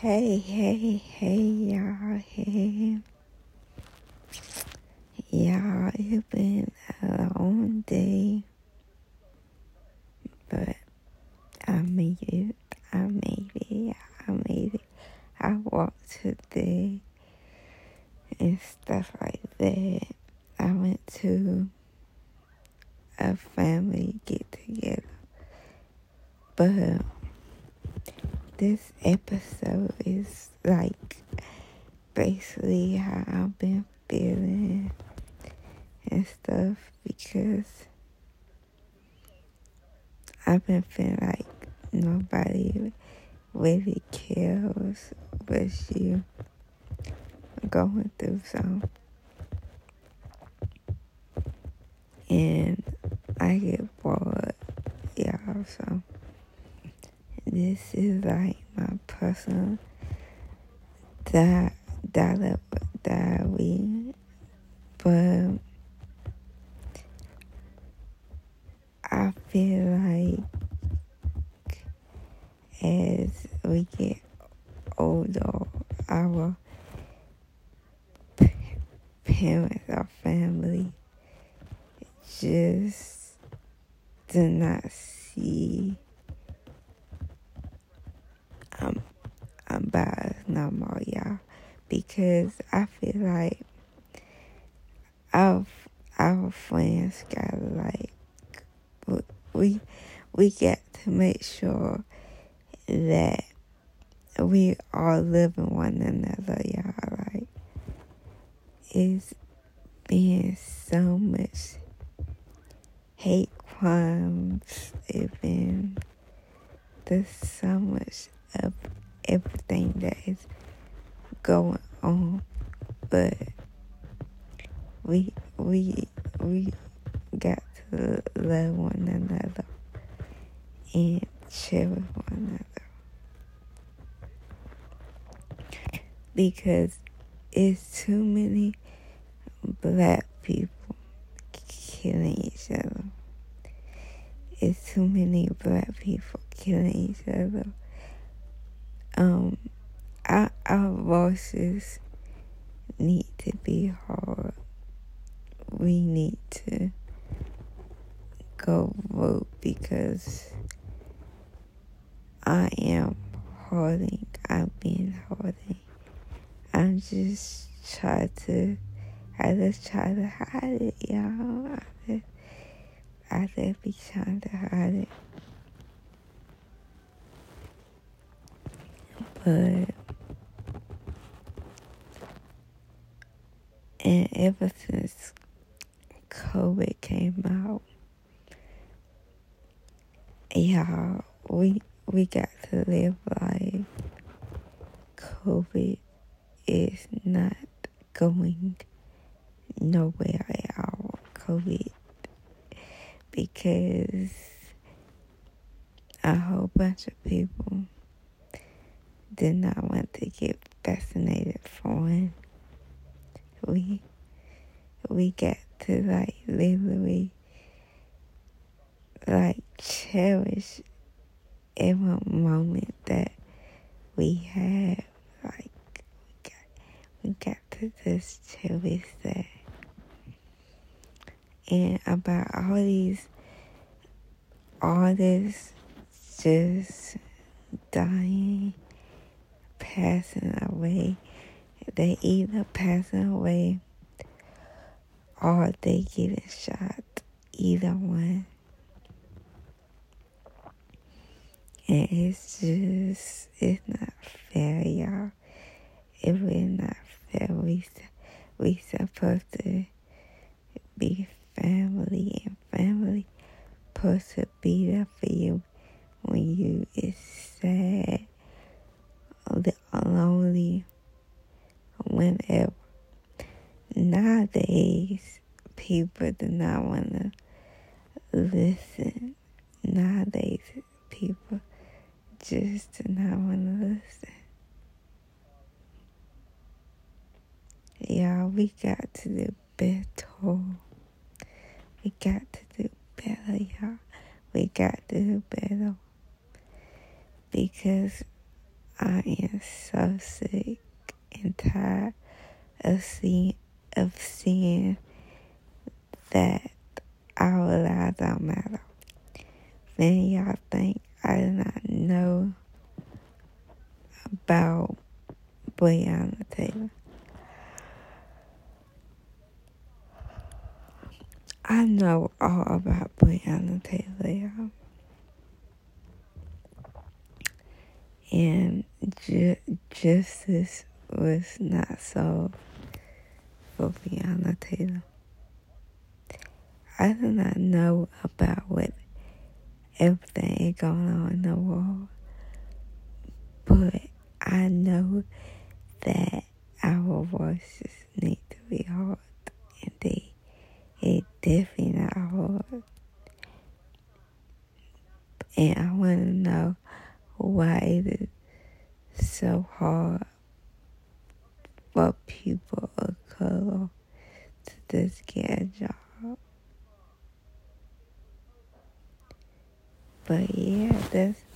Hey, hey, hey, y'all, hey. Y'all, it's been a long day, but I made it. I made it. I made it. I walked today and stuff like that. I went to a family get together, but this episode is like basically how I've been feeling and stuff because I've been feeling like nobody really cares but you going through some and I get bored y'all so this is like my personal di- dialogue diary, but I feel like as we get older, our parents, our family, just do not see um, about no more, y'all, because I feel like our our friends got like we we get to make sure that we are loving one another, y'all. Like it's been so much hate crimes. Been there's so much of everything that is going on, but we we we got to love one another and share with one another because it's too many black people killing each other. It's too many black people killing each other. Um, our, our voices need to be heard. We need to go vote because I am holding. I've been holding. I'm just trying to. I just try to hide it, y'all. I just, I just be trying to hide it. But and ever since COVID came out, y'all, we we got to live life. COVID is not going nowhere at all. COVID because a whole bunch of people did not want to get vaccinated for it. We we got to like literally like cherish every moment that we have. Like we got we got to just cherish that. And about all these artists just dying, passing away. They either passing away or they getting shot. Either one. And it's just, it's not fair, y'all. It really not fair. We, we supposed to be family and family supposed to be there for you when you is sad, whenever. Nowadays, people do not want to listen. Nowadays, people just do not want to listen. Y'all, we got to do better. We got to do better, y'all. We got to do better. Because I am so sick and tired of seeing of seeing that our lives don't matter. Then y'all think I do not know about Breonna Taylor. I know all about Breonna Taylor, y'all. And ju- justice was not solved for Breonna Taylor. I do not know about what everything is going on in the world, but I know that our voices need to be heard, and they it definitely not hard. And I want to know why it is so hard for people of color to just get a job. But yeah, that's.